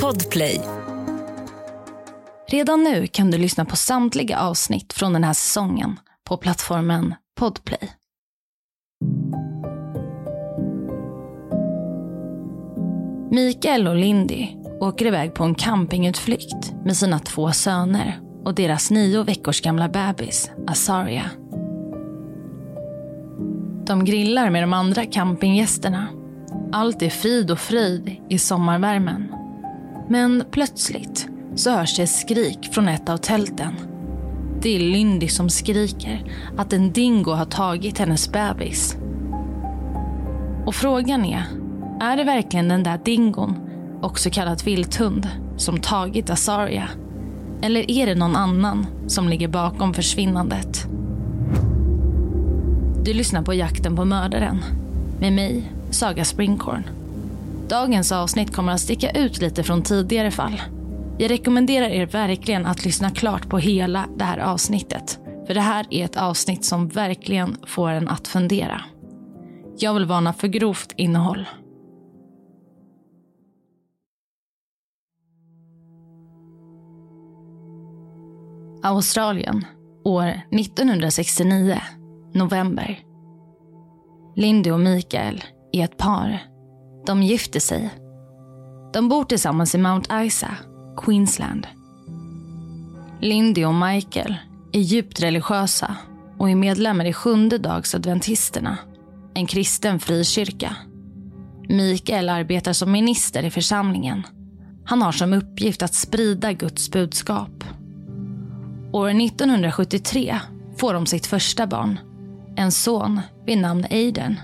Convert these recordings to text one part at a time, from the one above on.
Podplay. Redan nu kan du lyssna på samtliga avsnitt från den här säsongen på plattformen Podplay. Mikael och Lindy åker iväg på en campingutflykt med sina två söner och deras nio veckors gamla bebis, Asaria. De grillar med de andra campinggästerna. Allt är frid och fröjd i sommarvärmen. Men plötsligt så hörs det ett skrik från ett av tälten. Det är Lindy som skriker att en dingo har tagit hennes bebis. Och frågan är, är det verkligen den där dingon, också kallad vilthund, som tagit Azaria? Eller är det någon annan som ligger bakom försvinnandet? Du lyssnar på Jakten på mördaren med mig, Saga Springhorn. Dagens avsnitt kommer att sticka ut lite från tidigare fall. Jag rekommenderar er verkligen att lyssna klart på hela det här avsnittet. För det här är ett avsnitt som verkligen får en att fundera. Jag vill varna för grovt innehåll. Australien, år 1969, november. Lindy och Mikael är ett par. De gifter sig. De bor tillsammans i Mount Isa, Queensland. Lindy och Michael är djupt religiösa och är medlemmar i Sjunde dags adventisterna, en kristen frikyrka. Mikael arbetar som minister i församlingen. Han har som uppgift att sprida Guds budskap. År 1973 får de sitt första barn, en son vid namn Aiden.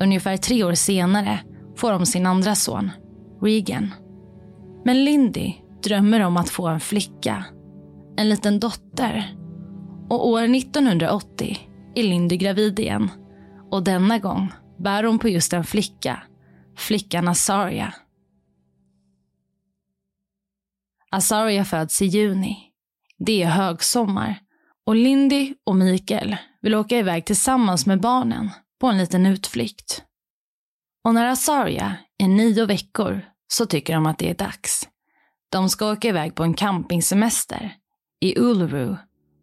Ungefär tre år senare får de sin andra son, Regan. Men Lindy drömmer om att få en flicka, en liten dotter. Och år 1980 är Lindy gravid igen. Och denna gång bär hon på just en flicka, flickan Azaria. Azaria föds i juni. Det är högsommar och Lindy och Mikael vill åka iväg tillsammans med barnen på en liten utflykt. Och när Azaria är nio veckor så tycker de att det är dags. De ska åka iväg på en campingsemester i Uluru,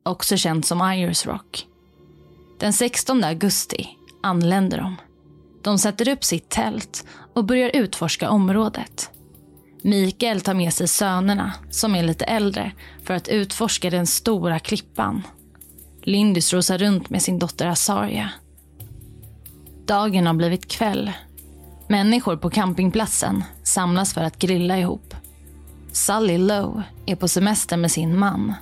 också känt som Ayers Rock. Den 16 augusti anländer de. De sätter upp sitt tält och börjar utforska området. Mikael tar med sig sönerna, som är lite äldre, för att utforska den stora klippan. Lindy rosar runt med sin dotter Azaria Dagen har blivit kväll. Människor på campingplatsen samlas för att grilla ihop. Sally Lowe är på semester med sin man.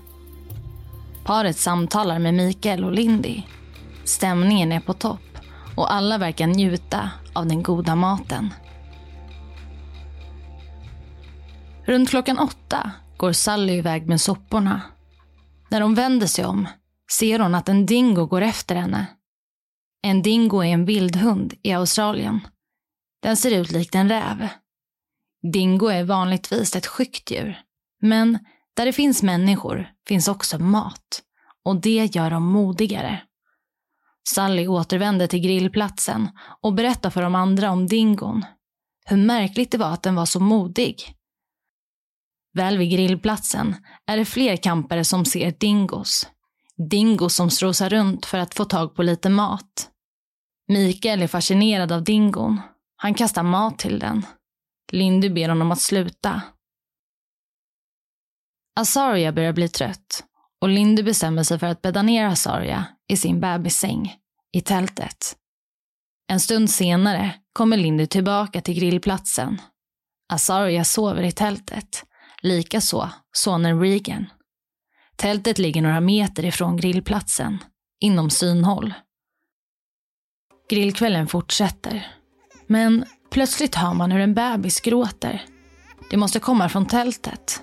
Paret samtalar med Mikael och Lindy. Stämningen är på topp och alla verkar njuta av den goda maten. Runt klockan åtta går Sally iväg med sopporna. När hon vänder sig om ser hon att en dingo går efter henne. En dingo är en vildhund i Australien. Den ser ut likt en räv. Dingo är vanligtvis ett skyggt djur. Men där det finns människor finns också mat. Och det gör dem modigare. Sally återvänder till grillplatsen och berättar för de andra om dingon. Hur märkligt det var att den var så modig. Väl vid grillplatsen är det fler kampare som ser dingos. Dingos som strosar runt för att få tag på lite mat. Mikael är fascinerad av dingon. Han kastar mat till den. Lindy ber honom att sluta. Azaria börjar bli trött och Lindy bestämmer sig för att bädda ner Azaria i sin bebissäng i tältet. En stund senare kommer Lindy tillbaka till grillplatsen. Azaria sover i tältet Likaså sonen Regan. Tältet ligger några meter ifrån grillplatsen, inom synhåll. Grillkvällen fortsätter. Men plötsligt hör man hur en bebis gråter. Det måste komma från tältet.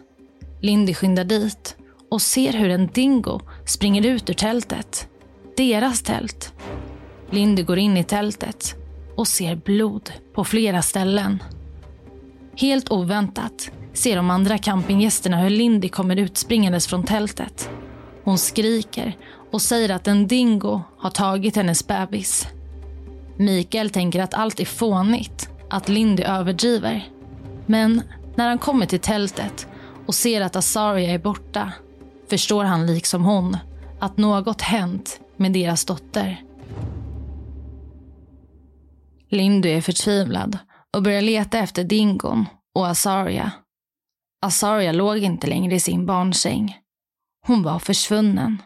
Lindy skyndar dit och ser hur en dingo springer ut ur tältet. Deras tält. Lindy går in i tältet och ser blod på flera ställen. Helt oväntat ser de andra campinggästerna hur Lindy kommer utspringandes från tältet. Hon skriker och säger att en dingo har tagit hennes bebis. Mikael tänker att allt är fånigt, att Lindy överdriver. Men när han kommer till tältet och ser att Azaria är borta förstår han liksom hon att något hänt med deras dotter. Lindy är förtvivlad och börjar leta efter Dingon och Azaria. Azaria låg inte längre i sin barnsäng. Hon var försvunnen.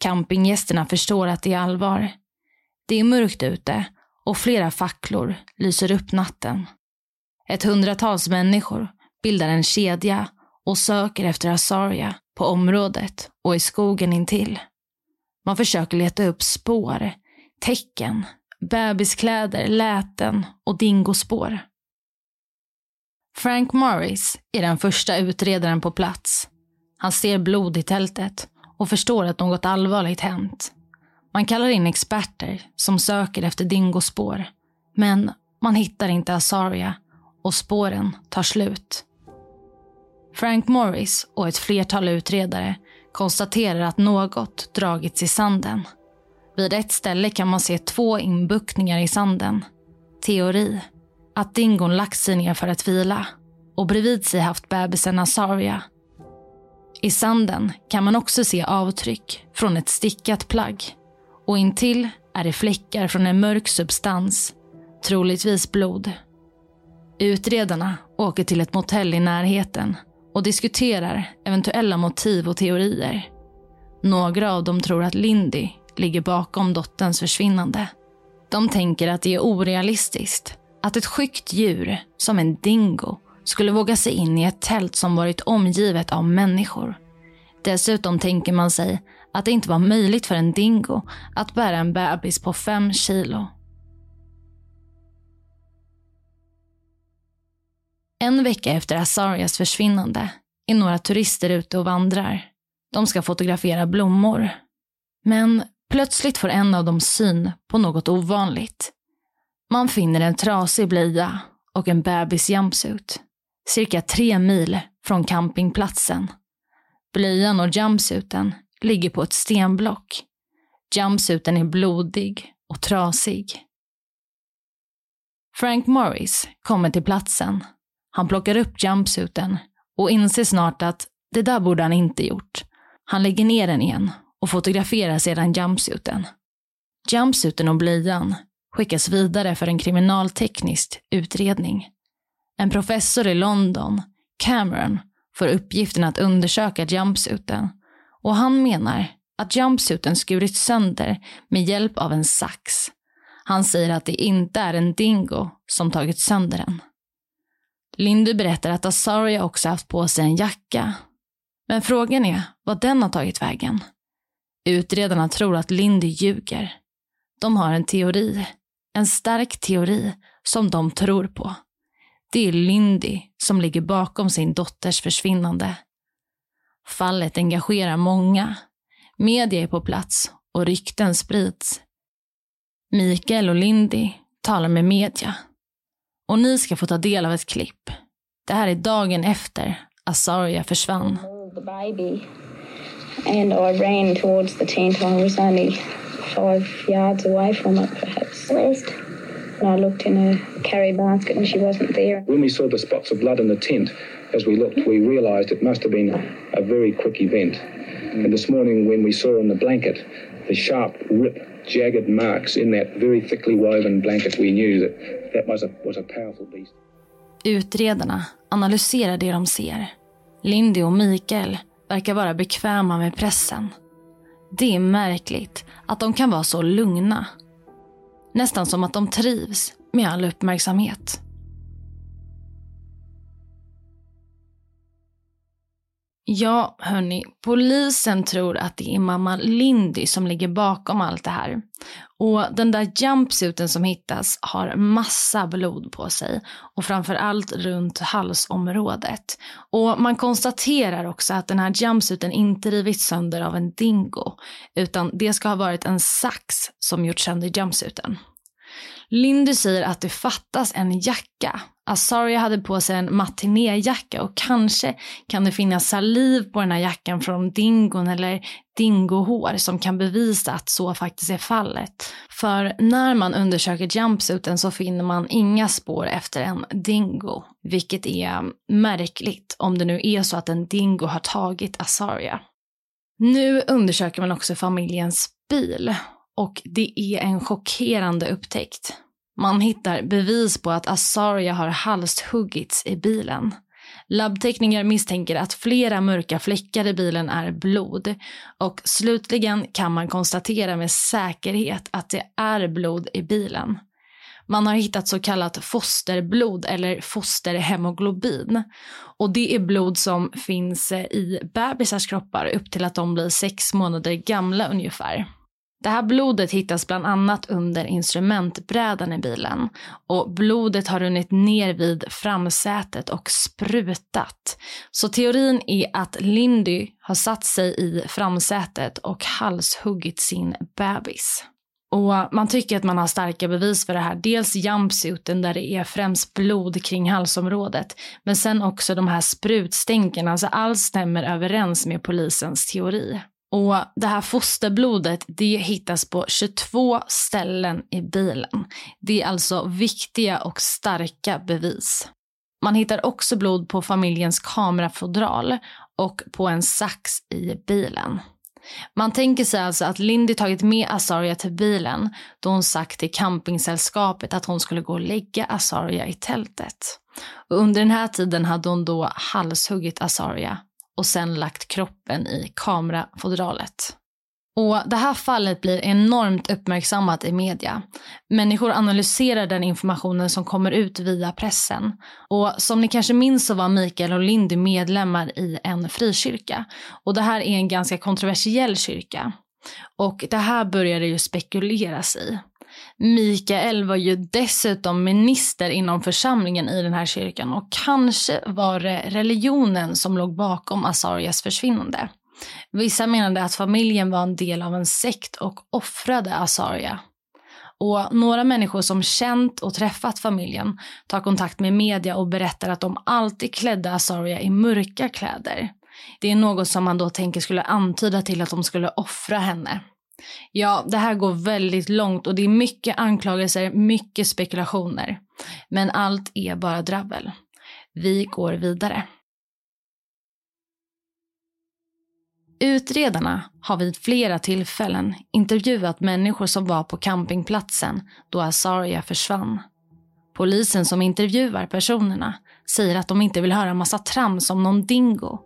Campinggästerna förstår att det är allvar. Det är mörkt ute och flera facklor lyser upp natten. Ett hundratals människor bildar en kedja och söker efter Asaria på området och i skogen intill. Man försöker leta upp spår, tecken, bebiskläder, läten och dingospår. Frank Morris är den första utredaren på plats. Han ser blod i tältet och förstår att något allvarligt hänt. Man kallar in experter som söker efter dingospår. Men man hittar inte Asaria och spåren tar slut. Frank Morris och ett flertal utredare konstaterar att något dragits i sanden. Vid ett ställe kan man se två inbuktningar i sanden. Teori. Att dingon lagt sig ner för att vila och bredvid sig haft bebisen Asaria. I sanden kan man också se avtryck från ett stickat plagg och intill är det fläckar från en mörk substans, troligtvis blod. Utredarna åker till ett motell i närheten och diskuterar eventuella motiv och teorier. Några av dem tror att Lindy ligger bakom dotterns försvinnande. De tänker att det är orealistiskt att ett skyggt djur som en dingo skulle våga sig in i ett tält som varit omgivet av människor. Dessutom tänker man sig att det inte var möjligt för en dingo att bära en bebis på fem kilo. En vecka efter Asarias försvinnande är några turister ute och vandrar. De ska fotografera blommor. Men plötsligt får en av dem syn på något ovanligt. Man finner en trasig blöja och en bebis jumpsuit. Cirka tre mil från campingplatsen. Blöjan och jumpsuiten ligger på ett stenblock. Jumpsuiten är blodig och trasig. Frank Morris kommer till platsen han plockar upp jumpsuiten och inser snart att det där borde han inte gjort. Han lägger ner den igen och fotograferar sedan jumpsuiten. Jumpsuiten och blöjan skickas vidare för en kriminalteknisk utredning. En professor i London, Cameron, får uppgiften att undersöka jumpsuiten och han menar att jumpsuiten skurits sönder med hjälp av en sax. Han säger att det inte är en dingo som tagit sönder den. Lindy berättar att Asaria också haft på sig en jacka. Men frågan är vad den har tagit vägen. Utredarna tror att Lindy ljuger. De har en teori, en stark teori som de tror på. Det är Lindy som ligger bakom sin dotters försvinnande. Fallet engagerar många. Media är på plats och rykten sprids. Mikael och Lindy talar med media och ni ska få ta del av ett klipp. Det här är dagen efter Asaria försvann. And I ran towards the tent. I was only five yards away from it, perhaps. West. And I looked in a carry basket and she wasn't there. When we saw the spots of blood in the tent, as we looked, we realised it must have been a very quick event. And this morning, when we saw in the blanket the sharp rip jagged marks in that very thickly woven blanket, we knew that that was a, was a powerful beast. Utredarna analyserar det de ser. Lindy och Mikael verkar vara bekväma med pressen. Det är märkligt att de kan vara så lugna. Nästan som att de trivs med all uppmärksamhet. Ja, hörni. Polisen tror att det är mamma Lindy som ligger bakom allt det här. Och den där jumpsuiten som hittas har massa blod på sig. Och framförallt runt halsområdet. Och man konstaterar också att den här jumpsuiten inte rivits sönder av en dingo. Utan det ska ha varit en sax som gjort sönder jumpsuiten. Lindy säger att det fattas en jacka. Azaria hade på sig en matinéjacka och kanske kan det finnas saliv på den här jackan från dingon eller dingohår som kan bevisa att så faktiskt är fallet. För när man undersöker jumpsuiten så finner man inga spår efter en dingo, vilket är märkligt om det nu är så att en dingo har tagit Azaria. Nu undersöker man också familjens bil och det är en chockerande upptäckt. Man hittar bevis på att Azaria har halshuggits i bilen. Labbtekniker misstänker att flera mörka fläckar i bilen är blod och slutligen kan man konstatera med säkerhet att det är blod i bilen. Man har hittat så kallat fosterblod eller fosterhemoglobin. Och det är blod som finns i bebisars kroppar upp till att de blir sex månader gamla ungefär. Det här blodet hittas bland annat under instrumentbrädan i bilen och blodet har runnit ner vid framsätet och sprutat. Så teorin är att Lindy har satt sig i framsätet och halshuggit sin bebis. Och man tycker att man har starka bevis för det här. Dels jumpsuiten där det är främst blod kring halsområdet. Men sen också de här sprutstänken. Alltså allt stämmer överens med polisens teori. Och det här fosterblodet det hittas på 22 ställen i bilen. Det är alltså viktiga och starka bevis. Man hittar också blod på familjens kamerafodral och på en sax i bilen. Man tänker sig alltså att Lindy tagit med Azaria till bilen då hon sagt till campingsällskapet att hon skulle gå och lägga Azaria i tältet. Och under den här tiden hade hon då halshuggit Azaria och sen lagt kroppen i kamerafodralet. Och det här fallet blir enormt uppmärksammat i media. Människor analyserar den informationen som kommer ut via pressen. Och som ni kanske minns så var Mikael och Lindy medlemmar i en frikyrka. Och det här är en ganska kontroversiell kyrka. Och det här började ju spekuleras i. Mikael var ju dessutom minister inom församlingen i den här kyrkan och kanske var det religionen som låg bakom Asarias försvinnande. Vissa menade att familjen var en del av en sekt och offrade Asaria. Och några människor som känt och träffat familjen tar kontakt med media och berättar att de alltid klädde Asaria i mörka kläder. Det är något som man då tänker skulle antyda till att de skulle offra henne. Ja, det här går väldigt långt och det är mycket anklagelser, mycket spekulationer. Men allt är bara dravel. Vi går vidare. Utredarna har vid flera tillfällen intervjuat människor som var på campingplatsen då Azaria försvann. Polisen som intervjuar personerna säger att de inte vill höra massa trams om någon dingo.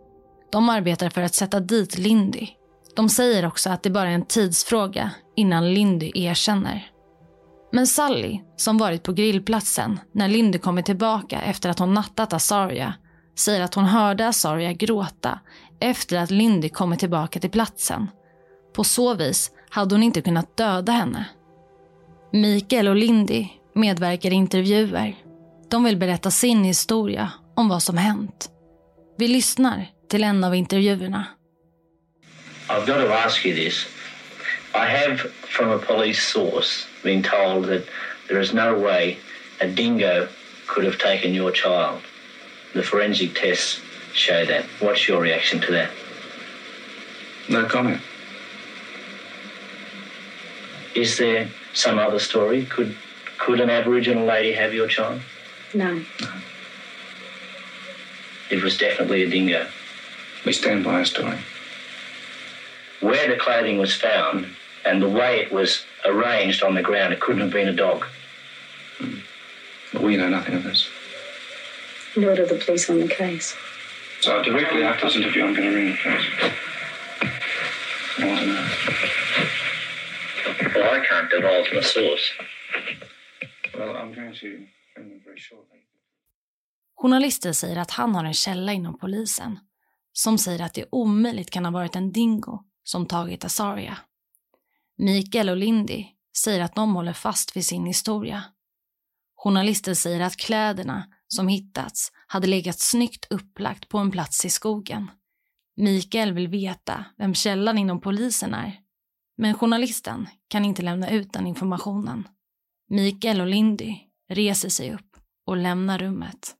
De arbetar för att sätta dit Lindy. De säger också att det bara är en tidsfråga innan Lindy erkänner. Men Sally, som varit på grillplatsen när Lindy kommer tillbaka efter att hon nattat Azaria, säger att hon hörde Azaria gråta efter att Lindy kommit tillbaka till platsen. På så vis hade hon inte kunnat döda henne. Mikael och Lindy medverkar i intervjuer. De vill berätta sin historia om vad som hänt. Vi lyssnar till en av intervjuerna. I've got to ask you this. I have, from a police source, been told that there is no way a dingo could have taken your child. The forensic tests show that. What's your reaction to that? No comment. Is there some other story? Could could an Aboriginal lady have your child? No. It was definitely a dingo. We stand by our story. Where the clothing was found and the way it was arranged on the ground, it couldn't have been a dog. But we know nothing of this. Nor do the police on the case. So directly after this interview, I'm going to ring the police. I want to know. Well, I can't divulge my source. Well, I'm going to ring them very shortly. Journalister säger att han har en källa inom polisen som säger att det omöjligt kan ha varit en dingo som tagit Azaria. Mikael och Lindy säger att de håller fast vid sin historia. Journalister säger att kläderna som hittats hade legat snyggt upplagt på en plats i skogen. Mikael vill veta vem källan inom polisen är. Men journalisten kan inte lämna ut den informationen. Mikael och Lindy reser sig upp och lämnar rummet.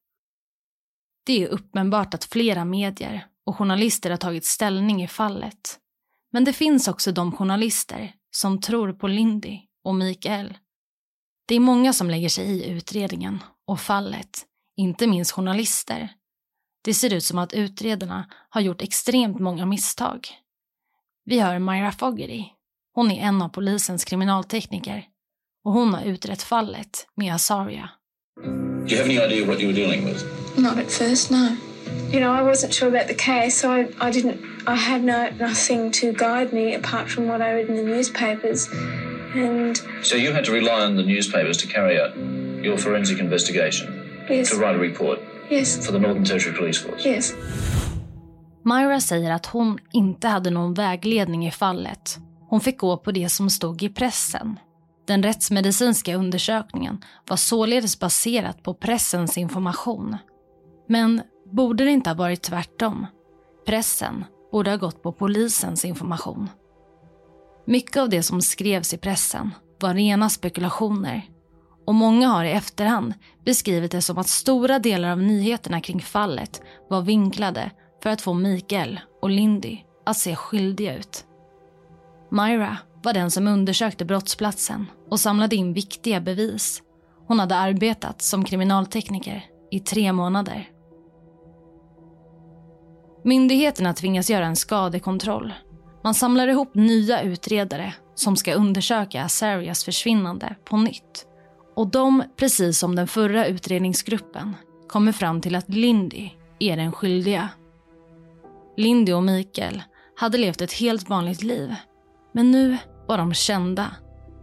Det är uppenbart att flera medier och journalister har tagit ställning i fallet. Men det finns också de journalister som tror på Lindy och Mikael. Det är många som lägger sig i utredningen och fallet, inte minst journalister. Det ser ut som att utredarna har gjort extremt många misstag. Vi hör Myra Fogarty. Hon är en av polisens kriminaltekniker och hon har utrett fallet med Azaria. Do you have any idea what you were dealing with? Not at first, no. You know, I wasn't sure about the case. I, I didn't. I had no nothing to guide me apart from what I read in the newspapers, and So you had to rely on the newspapers to carry out your forensic investigation, yes, to write a report yes, for the Northern Territory Police Force. yes. Myra säger att hon inte hade någon vägledning i fallet. Hon fick gå på det som stod i pressen. Den rättsmedicinska undersökningen var således baserat på pressens information. Men borde det inte ha varit tvärtom? Pressen borde ha gått på polisens information. Mycket av det som skrevs i pressen var rena spekulationer och många har i efterhand beskrivit det som att stora delar av nyheterna kring fallet var vinklade för att få Mikael och Lindy att se skyldiga ut. Myra var den som undersökte brottsplatsen och samlade in viktiga bevis. Hon hade arbetat som kriminaltekniker i tre månader. Myndigheterna tvingas göra en skadekontroll. Man samlar ihop nya utredare som ska undersöka Azarias försvinnande på nytt. Och de, precis som den förra utredningsgruppen, kommer fram till att Lindy är den skyldiga. Lindy och Mikael hade levt ett helt vanligt liv. Men nu var de kända.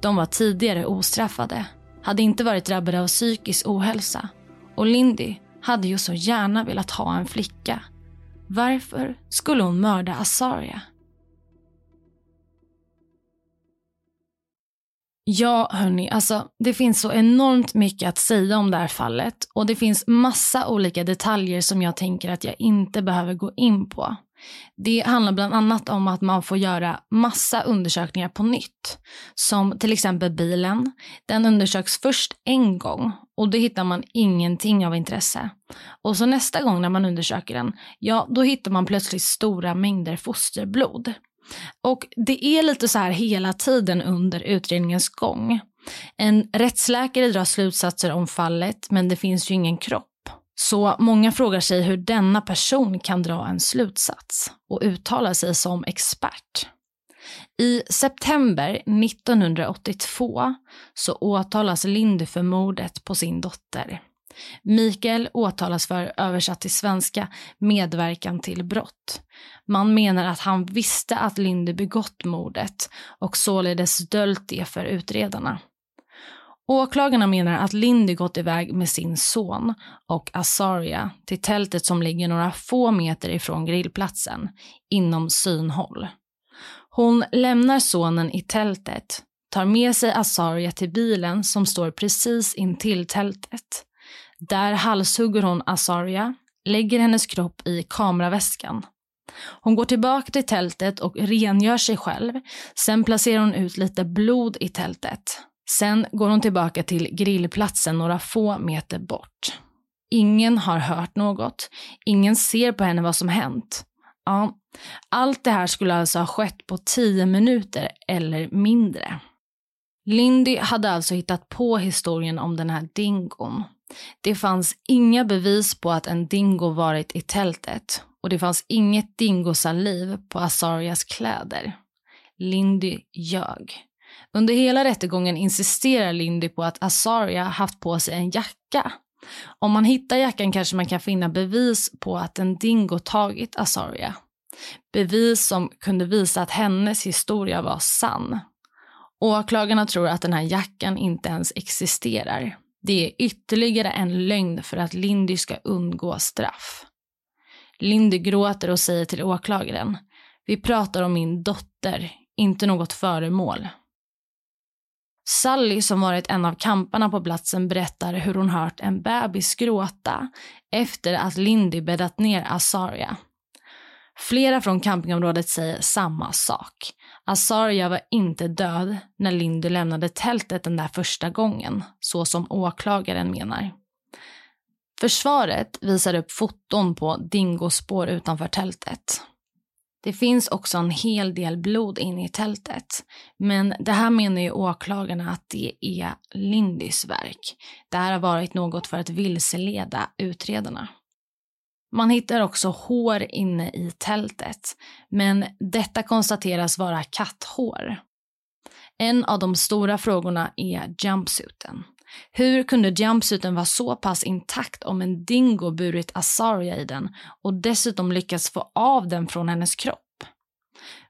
De var tidigare ostraffade, hade inte varit drabbade av psykisk ohälsa. Och Lindy hade ju så gärna velat ha en flicka. Varför skulle hon mörda Azaria? Ja, hörni, alltså det finns så enormt mycket att säga om det här fallet och det finns massa olika detaljer som jag tänker att jag inte behöver gå in på. Det handlar bland annat om att man får göra massa undersökningar på nytt. Som till exempel bilen. Den undersöks först en gång och då hittar man ingenting av intresse. Och så nästa gång när man undersöker den, ja då hittar man plötsligt stora mängder fosterblod. Och det är lite så här hela tiden under utredningens gång. En rättsläkare drar slutsatser om fallet men det finns ju ingen kropp. Så många frågar sig hur denna person kan dra en slutsats och uttala sig som expert. I september 1982 så åtalas Lindy för mordet på sin dotter. Mikael åtalas för, översatt till svenska, medverkan till brott. Man menar att han visste att Lindy begått mordet och således döljt det för utredarna. Åklagarna menar att Lindy gått iväg med sin son och Azaria till tältet som ligger några få meter ifrån grillplatsen, inom synhåll. Hon lämnar sonen i tältet, tar med sig Azaria till bilen som står precis intill tältet. Där halshugger hon Azaria, lägger hennes kropp i kameraväskan. Hon går tillbaka till tältet och rengör sig själv. Sen placerar hon ut lite blod i tältet. Sen går hon tillbaka till grillplatsen några få meter bort. Ingen har hört något. Ingen ser på henne vad som hänt. Ja, allt det här skulle alltså ha skett på tio minuter eller mindre. Lindy hade alltså hittat på historien om den här dingon. Det fanns inga bevis på att en dingo varit i tältet och det fanns inget dingosaliv på Azarias kläder. Lindy ljög. Under hela rättegången insisterar Lindy på att Azaria haft på sig en jacka. Om man hittar jackan kanske man kan finna bevis på att en dingo tagit Azaria. Bevis som kunde visa att hennes historia var sann. Åklagarna tror att den här jackan inte ens existerar. Det är ytterligare en lögn för att Lindy ska undgå straff. Lindy gråter och säger till åklagaren, vi pratar om min dotter, inte något föremål. Sally som varit en av kamparna på platsen berättar hur hon hört en bebis gråta efter att Lindy bäddat ner Azaria. Flera från campingområdet säger samma sak. Azaria var inte död när Lindy lämnade tältet den där första gången, så som åklagaren menar. Försvaret visar upp foton på dingospår utanför tältet. Det finns också en hel del blod inne i tältet. Men det här menar ju åklagarna att det är Lindys verk. Det här har varit något för att vilseleda utredarna. Man hittar också hår inne i tältet, men detta konstateras vara katthår. En av de stora frågorna är jumpsuiten. Hur kunde jumpsuiten vara så pass intakt om en dingo burit Azaria i den och dessutom lyckats få av den från hennes kropp?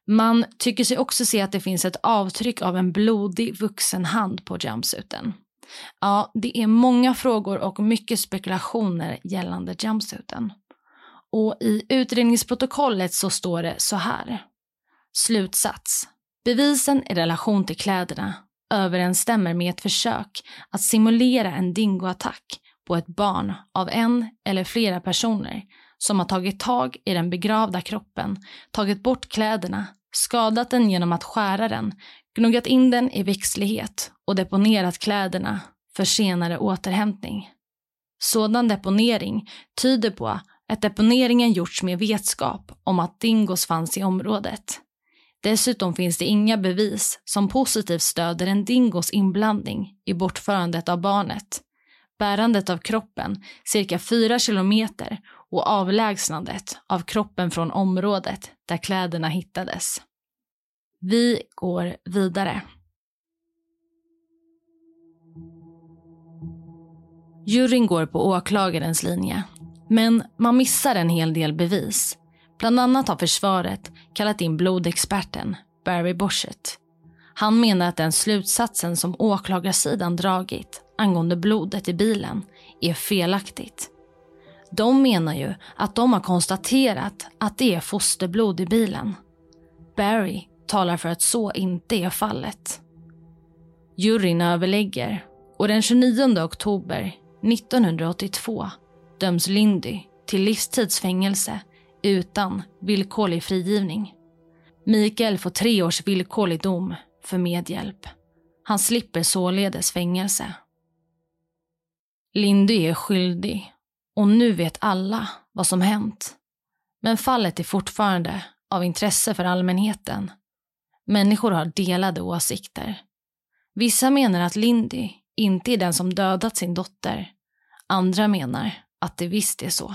Man tycker sig också se att det finns ett avtryck av en blodig vuxen hand på jumpsuiten. Ja, det är många frågor och mycket spekulationer gällande jumpsuiten. Och i utredningsprotokollet så står det så här. Slutsats. Bevisen i relation till kläderna överensstämmer med ett försök att simulera en dingoattack på ett barn av en eller flera personer som har tagit tag i den begravda kroppen, tagit bort kläderna, skadat den genom att skära den, gnuggat in den i växtlighet och deponerat kläderna för senare återhämtning. Sådan deponering tyder på att deponeringen gjorts med vetskap om att dingos fanns i området. Dessutom finns det inga bevis som positivt stöder en dingos inblandning i bortförandet av barnet, bärandet av kroppen cirka fyra kilometer och avlägsnandet av kroppen från området där kläderna hittades. Vi går vidare. Juryn går på åklagarens linje, men man missar en hel del bevis. Bland annat har försvaret kallat in blodexperten Barry Boschett. Han menar att den slutsatsen som åklagarsidan dragit angående blodet i bilen är felaktigt. De menar ju att de har konstaterat att det är fosterblod i bilen. Barry talar för att så inte är fallet. Juryn överlägger och den 29 oktober 1982 döms Lindy till livstidsfängelse utan villkorlig frigivning. Mikael får tre års villkorlig dom för medhjälp. Han slipper således fängelse. Lindy är skyldig och nu vet alla vad som hänt. Men fallet är fortfarande av intresse för allmänheten. Människor har delade åsikter. Vissa menar att Lindy inte är den som dödat sin dotter. Andra menar att det visst är så.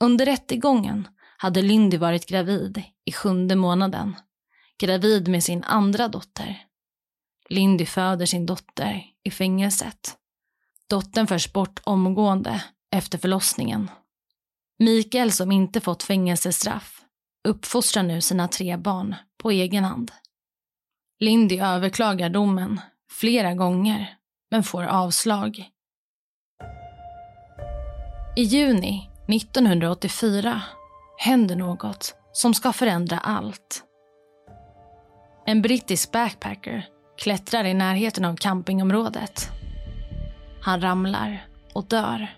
Under rättegången hade Lindy varit gravid i sjunde månaden. Gravid med sin andra dotter. Lindy föder sin dotter i fängelset. Dottern förs bort omgående efter förlossningen. Mikael som inte fått fängelsestraff uppfostrar nu sina tre barn på egen hand. Lindy överklagar domen flera gånger men får avslag. I juni 1984 händer något som ska förändra allt. En brittisk backpacker klättrar i närheten av campingområdet. Han ramlar och dör.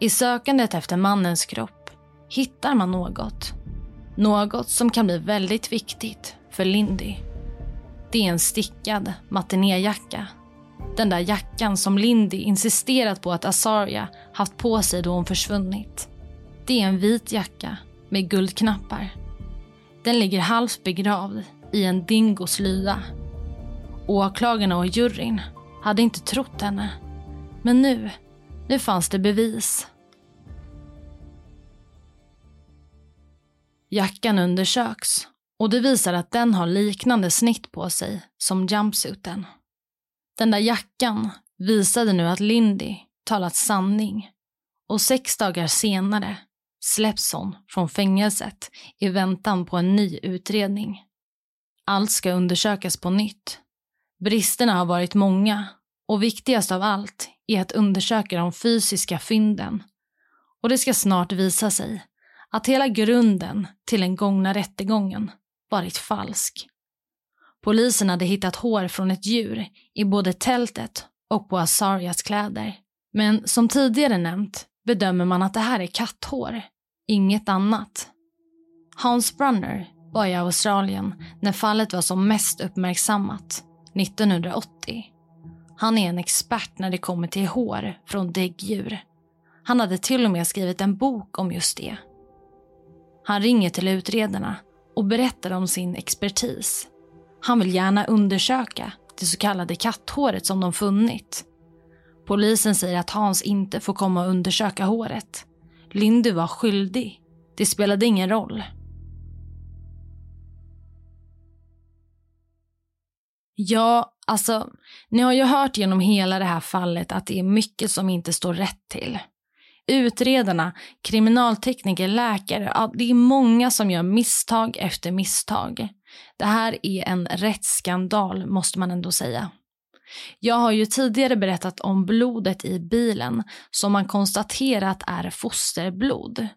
I sökandet efter mannens kropp hittar man något. Något som kan bli väldigt viktigt för Lindy. Det är en stickad matinéjacka. Den där jackan som Lindy insisterat på att Azaria haft på sig då hon försvunnit. Det är en vit jacka med guldknappar. Den ligger halvt begravd i en dingos lya. Åklagarna och juryn hade inte trott henne. Men nu, nu fanns det bevis. Jackan undersöks och det visar att den har liknande snitt på sig som jumpsuiten. Den där jackan visade nu att Lindy talat sanning och sex dagar senare släpps hon från fängelset i väntan på en ny utredning. Allt ska undersökas på nytt. Bristerna har varit många och viktigast av allt är att undersöka de fysiska fynden. Och det ska snart visa sig att hela grunden till den gångna rättegången varit falsk. Polisen hade hittat hår från ett djur i både tältet och på Azarias kläder. Men som tidigare nämnt bedömer man att det här är katthår, inget annat. Hans Brunner var i Australien när fallet var som mest uppmärksammat, 1980. Han är en expert när det kommer till hår från däggdjur. Han hade till och med skrivit en bok om just det. Han ringer till utredarna och berättar om sin expertis. Han vill gärna undersöka det så kallade katthåret som de funnit. Polisen säger att Hans inte får komma och undersöka håret. Lindy var skyldig. Det spelade ingen roll. Ja, alltså, ni har ju hört genom hela det här fallet att det är mycket som inte står rätt till. Utredarna, kriminaltekniker, läkare, ja, det är många som gör misstag efter misstag. Det här är en rättsskandal måste man ändå säga. Jag har ju tidigare berättat om blodet i bilen som man konstaterat är fosterblod.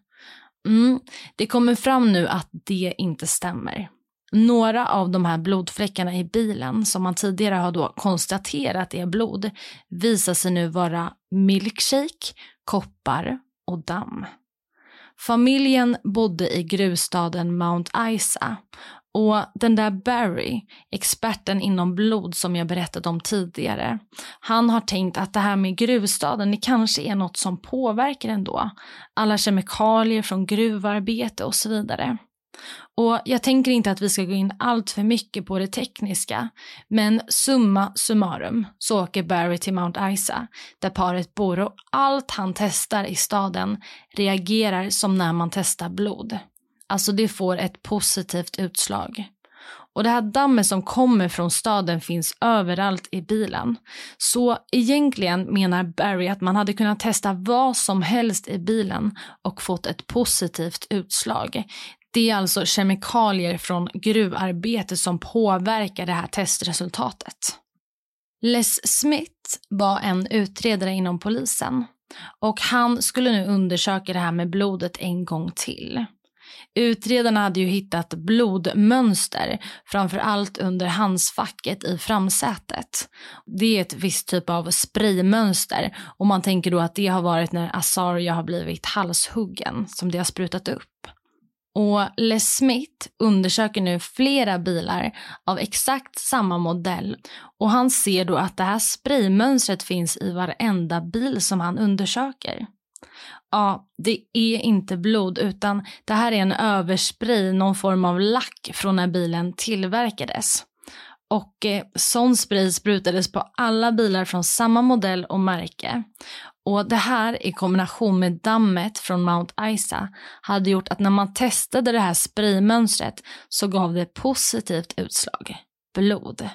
Mm, det kommer fram nu att det inte stämmer. Några av de här blodfläckarna i bilen som man tidigare har då konstaterat är blod visar sig nu vara milkshake, koppar och damm. Familjen bodde i gruvstaden Mount Isa och den där Barry, experten inom blod som jag berättat om tidigare, han har tänkt att det här med gruvstaden, det kanske är något som påverkar ändå. Alla kemikalier från gruvarbete och så vidare. Och jag tänker inte att vi ska gå in allt för mycket på det tekniska, men summa summarum så åker Barry till Mount Isa, där paret bor och allt han testar i staden reagerar som när man testar blod. Alltså det får ett positivt utslag. Och det här dammet som kommer från staden finns överallt i bilen. Så egentligen menar Barry att man hade kunnat testa vad som helst i bilen och fått ett positivt utslag. Det är alltså kemikalier från gruvarbete som påverkar det här testresultatet. Les Smith var en utredare inom polisen och han skulle nu undersöka det här med blodet en gång till. Utredarna hade ju hittat blodmönster, framför allt under handsfacket i framsätet. Det är ett visst typ av spraymönster och man tänker då att det har varit när Asaria har blivit halshuggen som det har sprutat upp. Och Les Smith undersöker nu flera bilar av exakt samma modell och han ser då att det här spraymönstret finns i varenda bil som han undersöker. Ja, det är inte blod utan det här är en överspray, någon form av lack från när bilen tillverkades. Och eh, sån spray sprutades på alla bilar från samma modell och märke. Och det här i kombination med dammet från Mount Isa hade gjort att när man testade det här spraymönstret så gav det positivt utslag, blod.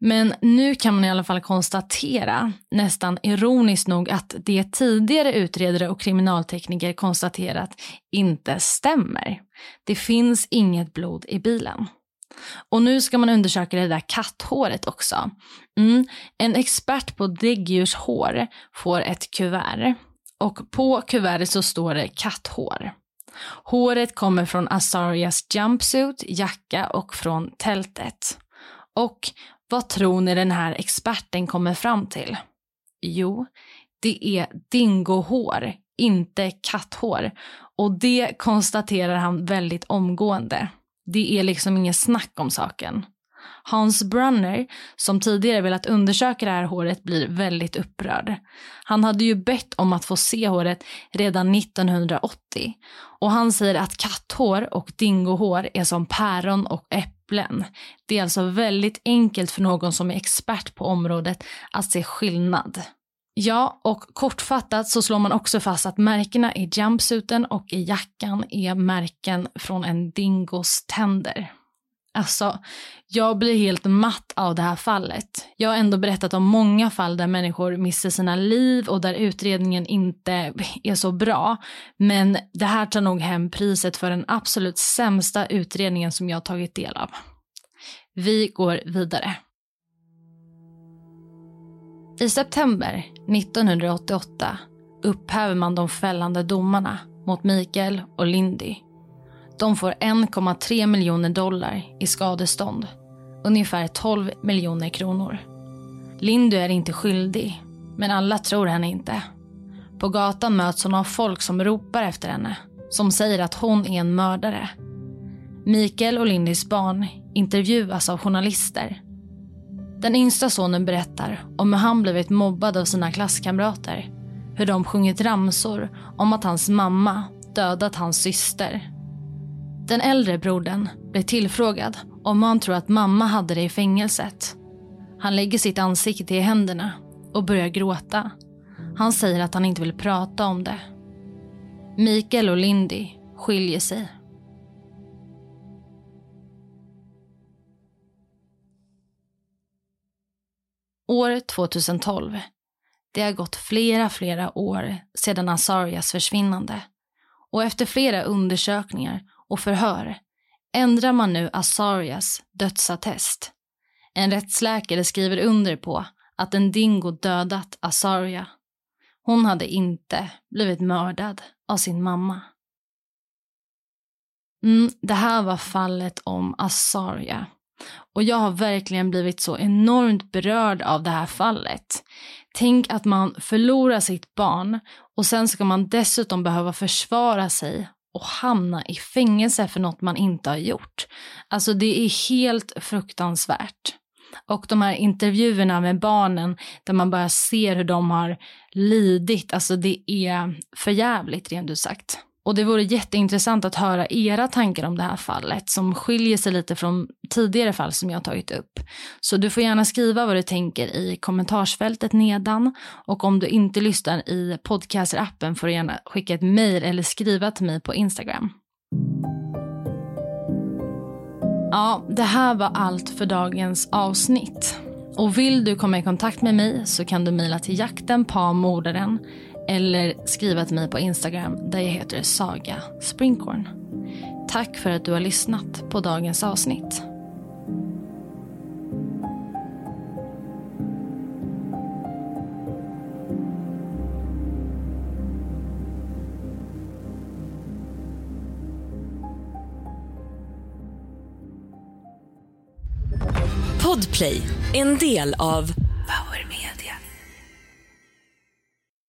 Men nu kan man i alla fall konstatera, nästan ironiskt nog, att det tidigare utredare och kriminaltekniker konstaterat inte stämmer. Det finns inget blod i bilen. Och nu ska man undersöka det där katthåret också. Mm. En expert på däggdjurshår får ett kuvert och på kuvertet så står det katthår. Håret kommer från Asarias jumpsuit, jacka och från tältet. Och vad tror ni den här experten kommer fram till? Jo, det är dingohår, inte katthår. Och det konstaterar han väldigt omgående. Det är liksom inget snack om saken. Hans Brunner, som tidigare velat undersöka det här håret, blir väldigt upprörd. Han hade ju bett om att få se håret redan 1980 och han säger att katthår och dingohår är som päron och äpplen. Det är alltså väldigt enkelt för någon som är expert på området att se skillnad. Ja, och kortfattat så slår man också fast att märkena i jumpsuiten och i jackan är märken från en dingos tänder. Alltså, jag blir helt matt av det här fallet. Jag har ändå berättat om många fall där människor missar sina liv och där utredningen inte är så bra. Men det här tar nog hem priset för den absolut sämsta utredningen som jag tagit del av. Vi går vidare. I september 1988 upphäver man de fällande domarna mot Mikael och Lindy. De får 1,3 miljoner dollar i skadestånd, ungefär 12 miljoner kronor. Lindy är inte skyldig, men alla tror henne inte. På gatan möts hon av folk som ropar efter henne, som säger att hon är en mördare. Mikael och Lindys barn intervjuas av journalister. Den yngsta sonen berättar om hur han blivit mobbad av sina klasskamrater. Hur de sjungit ramsor om att hans mamma dödat hans syster. Den äldre brodern blir tillfrågad om han tror att mamma hade det i fängelset. Han lägger sitt ansikte i händerna och börjar gråta. Han säger att han inte vill prata om det. Mikael och Lindy skiljer sig. År 2012. Det har gått flera, flera år sedan Azarias försvinnande. Och efter flera undersökningar och förhör ändrar man nu Azarias dödsattest. En rättsläkare skriver under på att en dingo dödat Azaria. Hon hade inte blivit mördad av sin mamma. Mm, det här var fallet om Azaria. Och jag har verkligen blivit så enormt berörd av det här fallet. Tänk att man förlorar sitt barn och sen ska man dessutom behöva försvara sig och hamna i fängelse för något man inte har gjort. Alltså det är helt fruktansvärt. Och de här intervjuerna med barnen där man bara ser hur de har lidit, alltså det är förjävligt rent ut sagt. Och det vore jätteintressant att höra era tankar om det här fallet som skiljer sig lite från tidigare fall som jag har tagit upp. Så du får gärna skriva vad du tänker i kommentarsfältet nedan och om du inte lyssnar i podcaster-appen får du gärna skicka ett mejl eller skriva till mig på Instagram. Ja, det här var allt för dagens avsnitt. Och vill du komma i kontakt med mig så kan du mejla till jakten mordaren eller skriva till mig på Instagram där jag heter Saga Springkorn. Tack för att du har lyssnat på dagens avsnitt. Podplay, en del av